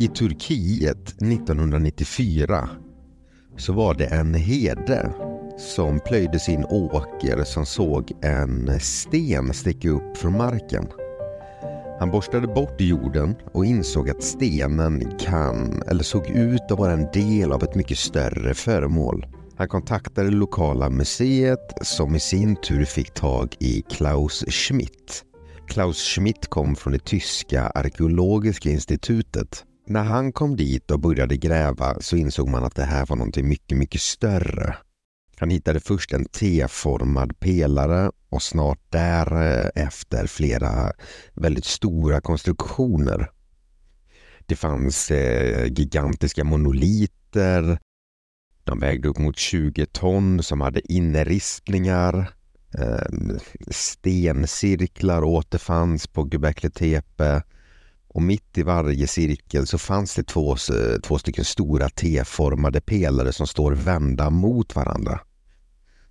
I Turkiet 1994 så var det en herde som plöjde sin åker som såg en sten sticka upp från marken. Han borstade bort jorden och insåg att stenen kan, eller såg ut att vara en del av ett mycket större föremål. Han kontaktade det lokala museet som i sin tur fick tag i Klaus Schmidt. Klaus Schmidt kom från det tyska arkeologiska institutet. När han kom dit och började gräva så insåg man att det här var någonting mycket, mycket större. Han hittade först en T-formad pelare och snart därefter flera väldigt stora konstruktioner. Det fanns eh, gigantiska monoliter. De vägde upp mot 20 ton som hade inneristningar. Eh, stencirklar återfanns på Göbekli Tepe och mitt i varje cirkel så fanns det två, två stycken stora T-formade pelare som står vända mot varandra.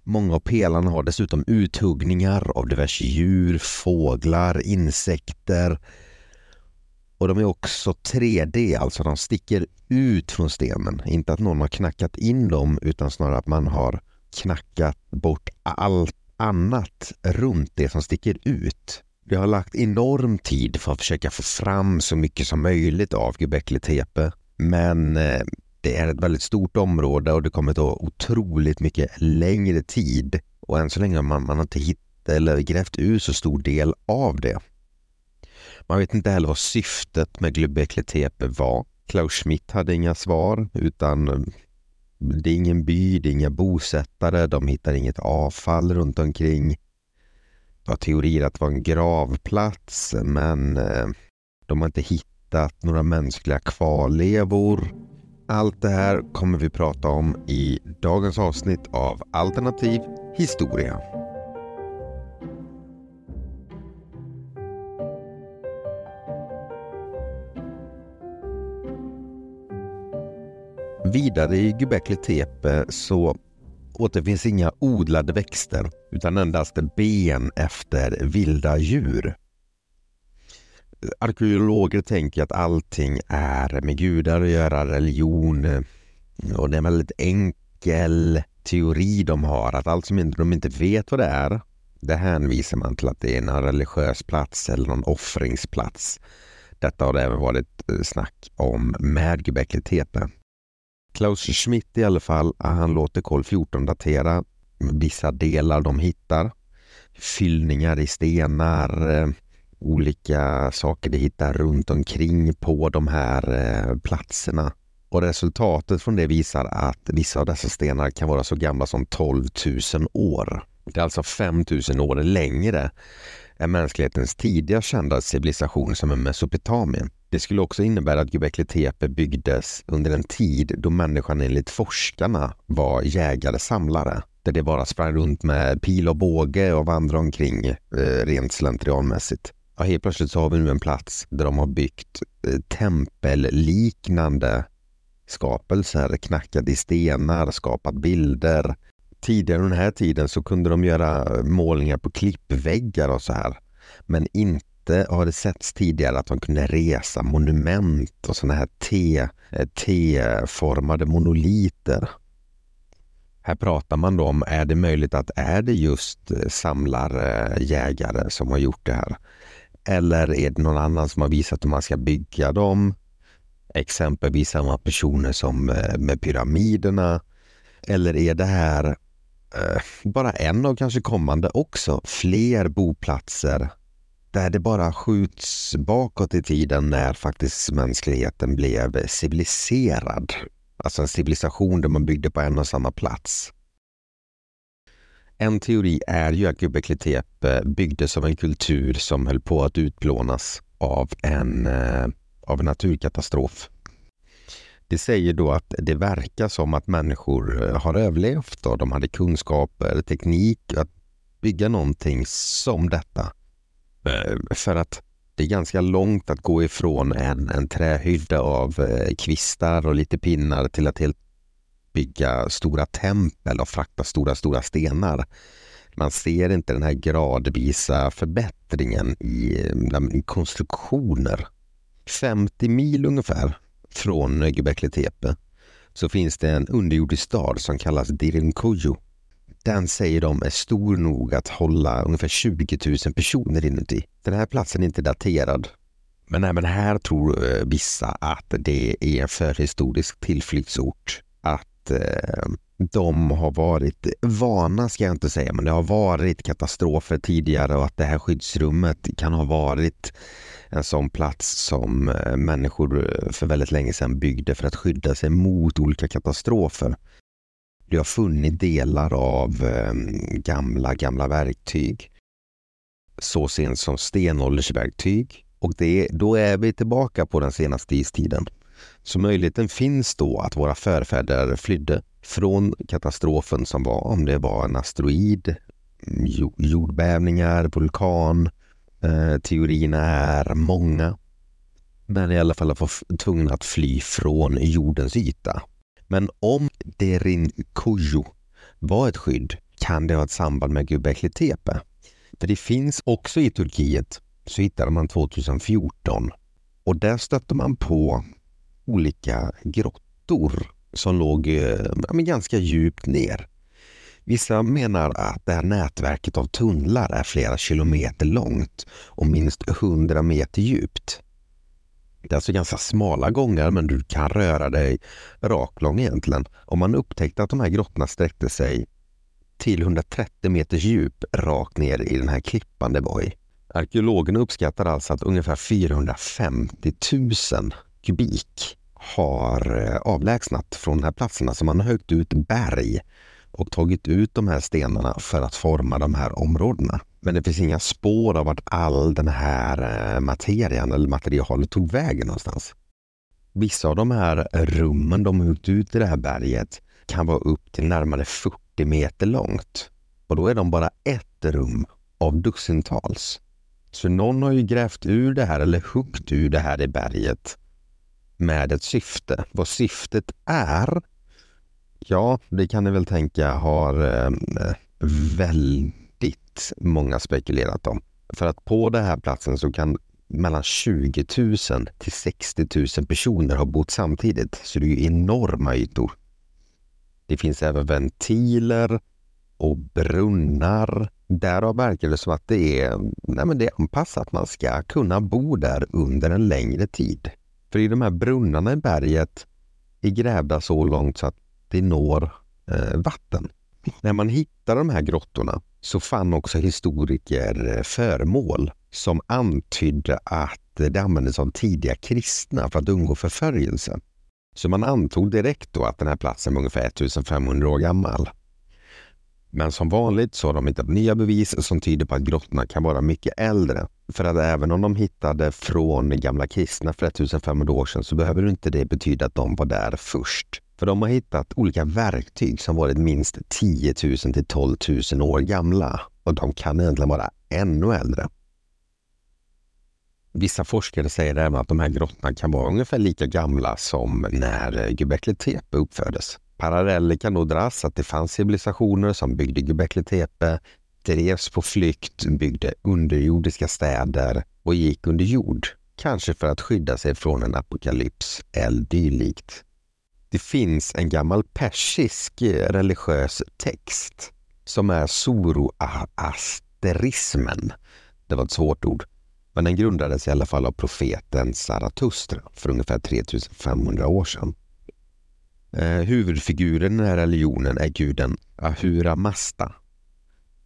Många av pelarna har dessutom uthuggningar av diverse djur, fåglar, insekter. Och de är också 3D, alltså de sticker ut från stenen. Inte att någon har knackat in dem utan snarare att man har knackat bort allt annat runt det som sticker ut. Det har lagt enorm tid för att försöka få fram så mycket som möjligt av Göbekli Tepe. Men eh, det är ett väldigt stort område och det kommer ta otroligt mycket längre tid. Och än så länge har man, man inte hittat eller grävt ut så stor del av det. Man vet inte heller vad syftet med Göbekli Tepe var. Klaus Schmidt hade inga svar utan eh, det är ingen by, det är inga bosättare, de hittar inget avfall runt omkring. Det var teorier att det var en gravplats men eh, de har inte hittat några mänskliga kvarlevor. Allt det här kommer vi prata om i dagens avsnitt av Alternativ historia. Vidare i Göbekli Tepe så återfinns inga odlade växter utan endast ben efter vilda djur. Arkeologer tänker att allting är med gudar att göra, religion och det är en väldigt enkel teori de har att allt som de inte vet vad det är det hänvisar man till att det är en religiös plats eller någon offringsplats. Detta har det även varit eh, snack om med Göbekli Tepe. Klaus Schmidt i alla fall, han låter kol 14 datera vissa delar de hittar. Fyllningar i stenar, eh, olika saker de hittar runt omkring på de här eh, platserna. Och resultatet från det visar att vissa av dessa stenar kan vara så gamla som 12 000 år. Det är alltså 5 000 år längre är mänsklighetens tidigare kända civilisation som är Mesopotamien. Det skulle också innebära att Göbekli Tepe byggdes under en tid då människan enligt forskarna var jägare-samlare. Där det bara sprang runt med pil och båge och vandrade omkring eh, rent slentrianmässigt. Ja, helt plötsligt så har vi nu en plats där de har byggt eh, tempelliknande skapelser, knackat i stenar, skapat bilder. Tidigare den här tiden så kunde de göra eh, målningar på klippväggar och så här. Men inte har det setts tidigare att de kunde resa monument och sådana här eh, T-formade monoliter. Här pratar man då om, är det möjligt att är det just eh, samlarjägare som har gjort det här? Eller är det någon annan som har visat hur man ska bygga dem? Exempelvis samma personer som med pyramiderna. Eller är det här eh, bara en av kanske kommande också fler boplatser där det bara skjuts bakåt i tiden när faktiskt mänskligheten blev civiliserad. Alltså en civilisation där man byggde på en och samma plats. En teori är ju att Göbekli Tepe eh, byggdes av en kultur som höll på att utplånas av en, eh, av en naturkatastrof. Det säger då att det verkar som att människor eh, har överlevt och de hade kunskaper, eh, teknik att bygga någonting som detta. Eh, för att det är ganska långt att gå ifrån en, en trähydda av kvistar och lite pinnar till att helt bygga stora tempel och frakta stora, stora stenar. Man ser inte den här gradvisa förbättringen i, i konstruktioner. 50 mil ungefär från Göbekli Tepe så finns det en underjordisk stad som kallas Dirinkuyu. Den säger de är stor nog att hålla ungefär 20 000 personer inuti. Den här platsen är inte daterad. Men även här tror eh, vissa att det är en förhistorisk tillflyktsort. Att eh, de har varit vana, ska jag inte säga, men det har varit katastrofer tidigare och att det här skyddsrummet kan ha varit en sån plats som eh, människor eh, för väldigt länge sedan byggde för att skydda sig mot olika katastrofer. Det har funnit delar av eh, gamla, gamla verktyg. Så sent som stenåldersverktyg. Och det, då är vi tillbaka på den senaste istiden. Så möjligheten finns då att våra förfäder flydde från katastrofen som var, om det var en asteroid, jordbävningar, vulkan. Eh, teorierna är många. Men i alla fall var tvungna att fly från jordens yta. Men om Derin Kujo var ett skydd kan det ha ett samband med Göbekli Tepe. För det finns också i Turkiet, så hittade man 2014 och där stötte man på olika grottor som låg eh, men ganska djupt ner. Vissa menar att det här nätverket av tunnlar är flera kilometer långt och minst 100 meter djupt. Det är alltså ganska smala gångar men du kan röra dig raklång egentligen. Om man upptäckte att de här grottorna sträckte sig till 130 meters djup rakt ner i den här klippan det var i. Arkeologerna uppskattar alltså att ungefär 450 000 kubik har eh, avlägsnat från de här platserna. Så man har högt ut berg och tagit ut de här stenarna för att forma de här områdena. Men det finns inga spår av vart all den här eh, materian eller materialet tog vägen någonstans. Vissa av de här rummen de har huggit ut i det här berget kan vara upp till närmare 40 meter långt. Och då är de bara ett rum av dussintals. Så någon har ju grävt ur det här eller huggt ur det här i berget med ett syfte. Vad syftet är, ja, det kan ni väl tänka har eh, väldigt många spekulerat om. För att på den här platsen så kan mellan 20 000 till 60 000 personer ha bott samtidigt. Så det är ju enorma ytor. Det finns även ventiler och brunnar. Därav verkar det som att det är, nej men det är anpassat. Man ska kunna bo där under en längre tid. För i de här brunnarna i berget är grävda så långt så att det når eh, vatten. När man hittar de här grottorna så fann också historiker eh, föremål som antydde att det användes av tidiga kristna för att undgå förföljelse. Så man antog direkt då att den här platsen var ungefär 1500 år gammal. Men som vanligt så har de hittat nya bevis som tyder på att grottorna kan vara mycket äldre. För att även om de hittade från gamla kristna för 1500 år sedan så behöver inte det betyda att de var där först. För de har hittat olika verktyg som varit minst 10 000 till 12 000 år gamla och de kan egentligen vara ännu äldre. Vissa forskare säger även att de här grottorna kan vara ungefär lika gamla som när Göbekli Tepe uppfördes. Paralleller kan då dras att det fanns civilisationer som byggde Göbekli Tepe, drevs på flykt, byggde underjordiska städer och gick under jord. Kanske för att skydda sig från en apokalyps eller dylikt. Det finns en gammal persisk eh, religiös text som är zoroasterismen. Det var ett svårt ord. Men den grundades i alla fall av profeten Zarathustra för ungefär 3500 år sedan. Eh, huvudfiguren i den här religionen är guden Ahura Mazda.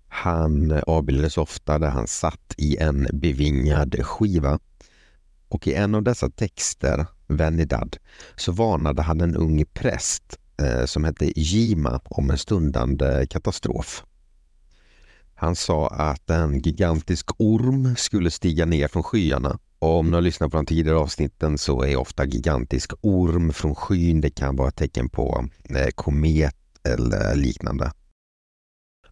Han avbildades ofta där han satt i en bevingad skiva. Och i en av dessa texter, Venidad, så varnade han en ung präst eh, som hette Jima om en stundande katastrof. Han sa att en gigantisk orm skulle stiga ner från skyarna och om ni har lyssnat på de tidigare avsnitten så är ofta gigantisk orm från skyn, det kan vara ett tecken på eh, komet eller liknande.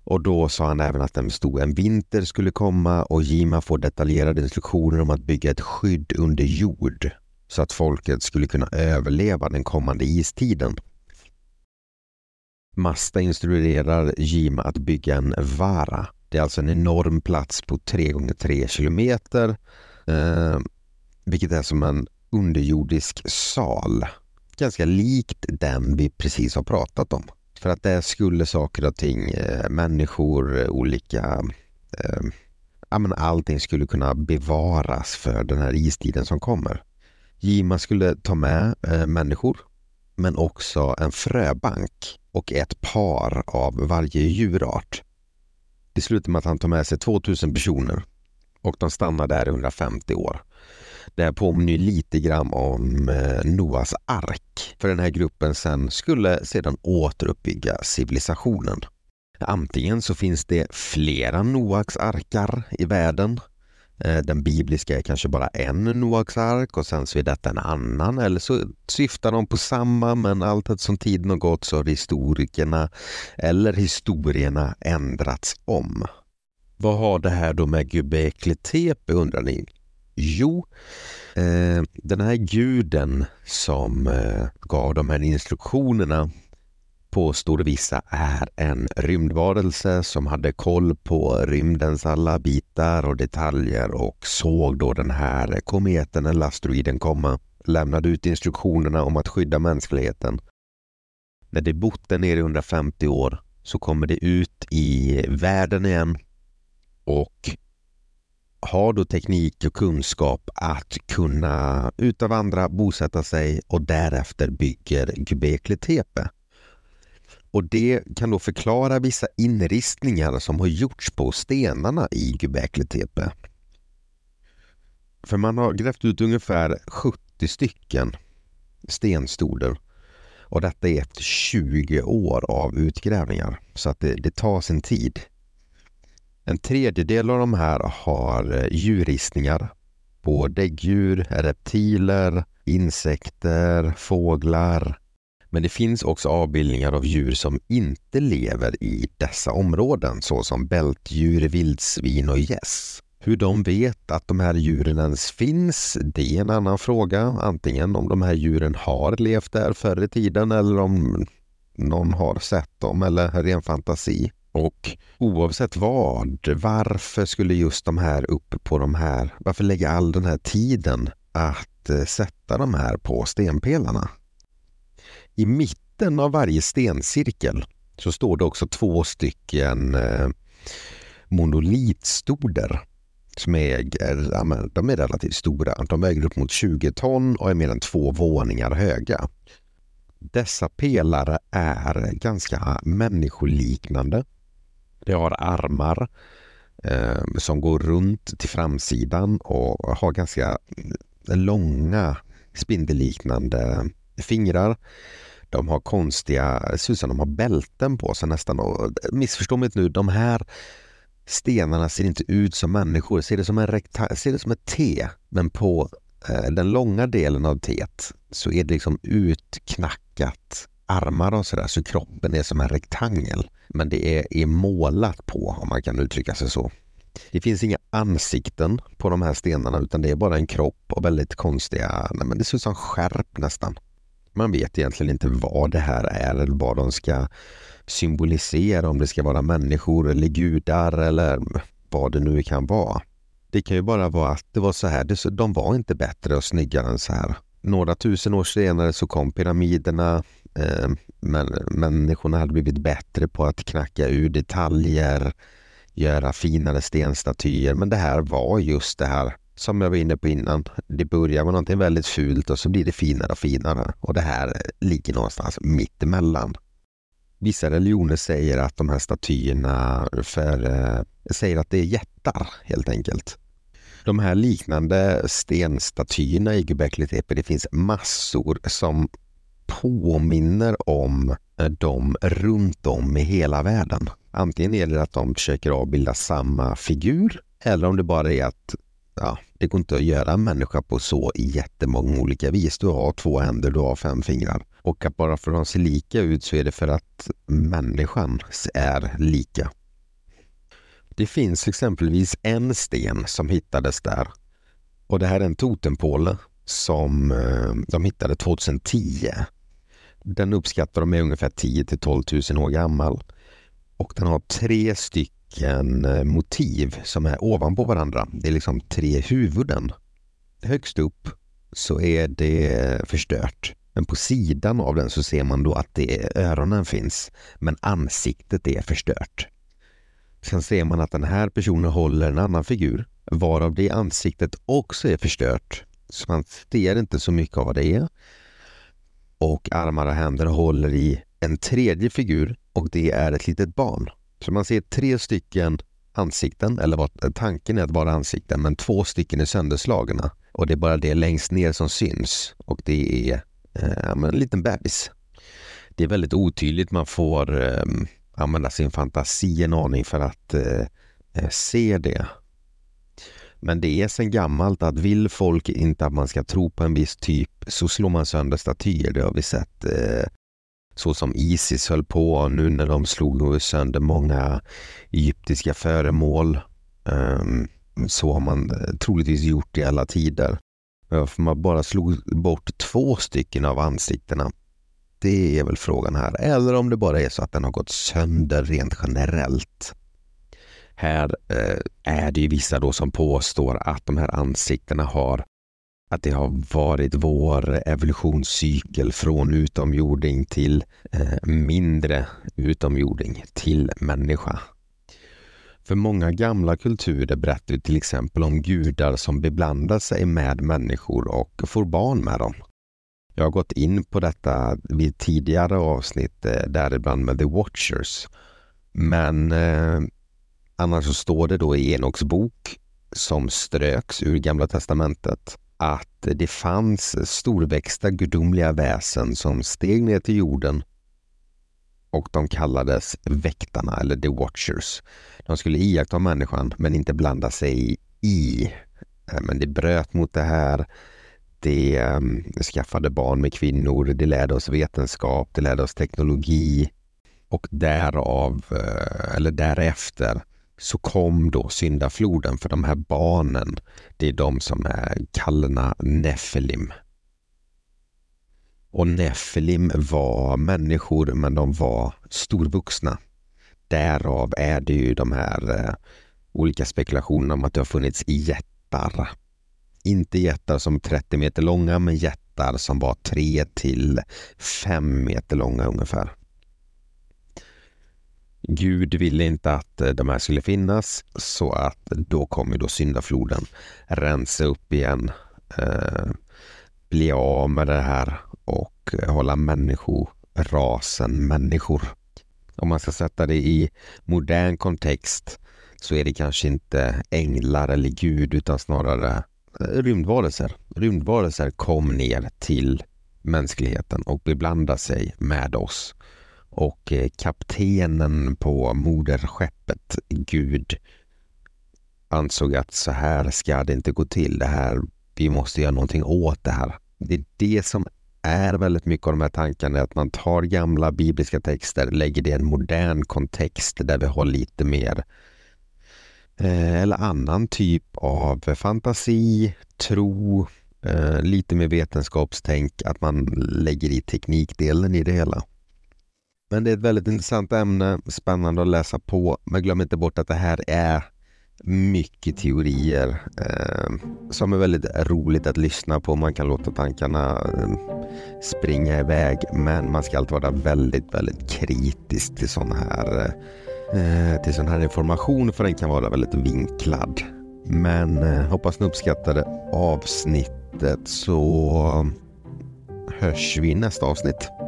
Och då sa han även att en stor en vinter skulle komma och Jima får detaljerade instruktioner om att bygga ett skydd under jord så att folket skulle kunna överleva den kommande istiden. Masta instruerar Jima att bygga en vara. Det är alltså en enorm plats på 3 gånger 3 kilometer Eh, vilket är som en underjordisk sal. Ganska likt den vi precis har pratat om. För att där skulle saker och ting, eh, människor, eh, olika eh, ja, men allting skulle kunna bevaras för den här istiden som kommer. Jima skulle ta med eh, människor men också en fröbank och ett par av varje djurart. Det slutar med att han tar med sig 2000 personer och de stannar där i 150 år. Det här påminner lite grann om eh, Noas ark. För den här gruppen sen skulle sedan återuppbygga civilisationen. Antingen så finns det flera Noaks arkar i världen. Eh, den bibliska är kanske bara en Noaks ark och sen så är detta en annan eller så syftar de på samma men allt eftersom tiden har gått så har historikerna eller historierna ändrats om. Vad har det här då med Göbekli Tepe undrar ni? Jo, eh, den här guden som eh, gav de här instruktionerna påstod vissa är en rymdvarelse som hade koll på rymdens alla bitar och detaljer och såg då den här kometen eller asteroiden komma. Lämnade ut instruktionerna om att skydda mänskligheten. När det bott där nere i 150 år så kommer det ut i världen igen och har då teknik och kunskap att kunna utavandra, bosätta sig och därefter bygger Göbekli Tepe. Och det kan då förklara vissa inristningar som har gjorts på stenarna i Göbekli Tepe. För man har grävt ut ungefär 70 stycken stenstoder och detta är efter 20 år av utgrävningar så att det, det tar sin tid. En tredjedel av de här har eh, djurristningar på däggdjur, reptiler, insekter, fåglar. Men det finns också avbildningar av djur som inte lever i dessa områden såsom bältdjur, vildsvin och gäss. Hur de vet att de här djuren ens finns, det är en annan fråga. Antingen om de här djuren har levt där förr i tiden eller om någon har sett dem eller ren fantasi. Och oavsett vad, varför skulle just de här upp på de här, varför lägga all den här tiden att eh, sätta de här på stenpelarna? I mitten av varje stencirkel så står det också två stycken eh, monolitstoder som är, de är relativt stora. De väger upp mot 20 ton och är mer än två våningar höga. Dessa pelare är ganska människoliknande det har armar eh, som går runt till framsidan och har ganska långa spindelliknande fingrar. De har konstiga, Det ser ut som de har bälten på sig nästan. Och, eh, missförstå mig nu, de här stenarna ser inte ut som människor. Ser det som, en rekta ser det som ett T, men på eh, den långa delen av T så är det liksom utknackat armar och sådär så kroppen är som en rektangel. Men det är, är målat på om man kan uttrycka sig så. Det finns inga ansikten på de här stenarna utan det är bara en kropp och väldigt konstiga, nej men det ser ut som skärp nästan. Man vet egentligen inte vad det här är eller vad de ska symbolisera, om det ska vara människor eller gudar eller vad det nu kan vara. Det kan ju bara vara att det var så här, de var inte bättre och snyggare än så här. Några tusen år senare så kom pyramiderna, Eh, men människorna hade blivit bättre på att knacka ur detaljer, göra finare stenstatyer. Men det här var just det här som jag var inne på innan. Det börjar med någonting väldigt fult och så blir det finare och finare. Och det här ligger någonstans mittemellan. Vissa religioner säger att de här statyerna för, eh, säger att det är jättar helt enkelt. De här liknande stenstatyerna i Göbekli Tepe, det finns massor som påminner om de dem runt om i hela världen. Antingen är det att de försöker avbilda samma figur eller om det bara är att ja, det går inte att göra en människa på så jättemånga olika vis. Du har två händer, du har fem fingrar. Och att bara för att de ser lika ut så är det för att människan är lika. Det finns exempelvis en sten som hittades där och det här är en totempåle som eh, de hittade 2010 den uppskattar de är ungefär 10 till 12 000 år gammal. Och den har tre stycken eh, motiv som är ovanpå varandra. Det är liksom tre huvuden. Högst upp så är det förstört. Men på sidan av den så ser man då att det är öronen finns, men ansiktet är förstört. Sen ser man att den här personen håller en annan figur, varav det ansiktet också är förstört. Så man ser inte så mycket av vad det är. Och armar och händer håller i en tredje figur och det är ett litet barn. Så man ser tre stycken ansikten, eller vad, tanken är att vara ansikten, men två stycken är sönderslagna. Och det är bara det längst ner som syns och det är eh, en liten bebis. Det är väldigt otydligt, man får eh, använda sin fantasi en aning för att eh, eh, se det. Men det är sedan gammalt att vill folk inte att man ska tro på en viss typ så slår man sönder statyer. Det har vi sett eh, så som Isis höll på nu när de slog sönder många egyptiska föremål. Um, så har man eh, troligtvis gjort i alla tider. Varför man bara slog bort två stycken av ansiktena, det är väl frågan här. Eller om det bara är så att den har gått sönder rent generellt. Här eh, är det ju vissa då som påstår att de här ansiktena har att det har varit vår evolutionscykel från utomjording till eh, mindre utomjording till människa. För många gamla kulturer berättar till exempel om gudar som beblandar sig med människor och får barn med dem. Jag har gått in på detta vid tidigare avsnitt, eh, däribland med The Watchers. Men eh, annars så står det då i Enoks bok, som ströks ur Gamla Testamentet, att det fanns storväxta gudomliga väsen som steg ner till jorden och de kallades väktarna eller the watchers. De skulle iaktta människan men inte blanda sig i. Eh, men det bröt mot det här. Det ehm, skaffade barn med kvinnor, det lärde oss vetenskap, det lärde oss teknologi och därav, eh, eller därefter så kom då syndafloden för de här barnen. Det är de som är kallna Nefilim. Och Nefilim var människor men de var storvuxna. Därav är det ju de här eh, olika spekulationerna om att det har funnits jättar. Inte jättar som 30 meter långa men jättar som var 3 till 5 meter långa ungefär. Gud ville inte att eh, de här skulle finnas så att då kommer då syndafloden rensa upp igen, eh, bli av med det här och eh, hålla människorasen människor. Om man ska sätta det i modern kontext så är det kanske inte änglar eller Gud utan snarare eh, rymdvarelser. Rymdvarelser kom ner till mänskligheten och beblandade sig med oss och eh, kaptenen på moderskeppet, Gud, ansåg att så här ska det inte gå till. Det här, vi måste göra någonting åt det här. Det är det som är väldigt mycket av de här tankarna, att man tar gamla bibliska texter, lägger det i en modern kontext där vi har lite mer eh, eller annan typ av fantasi, tro, eh, lite mer vetenskapstänk, att man lägger i teknikdelen i det hela. Men det är ett väldigt intressant ämne, spännande att läsa på. Men glöm inte bort att det här är mycket teorier eh, som är väldigt roligt att lyssna på. Man kan låta tankarna eh, springa iväg men man ska alltid vara väldigt, väldigt kritisk till sån här, eh, till sån här information för den kan vara väldigt vinklad. Men eh, hoppas ni uppskattade avsnittet så hörs vi i nästa avsnitt.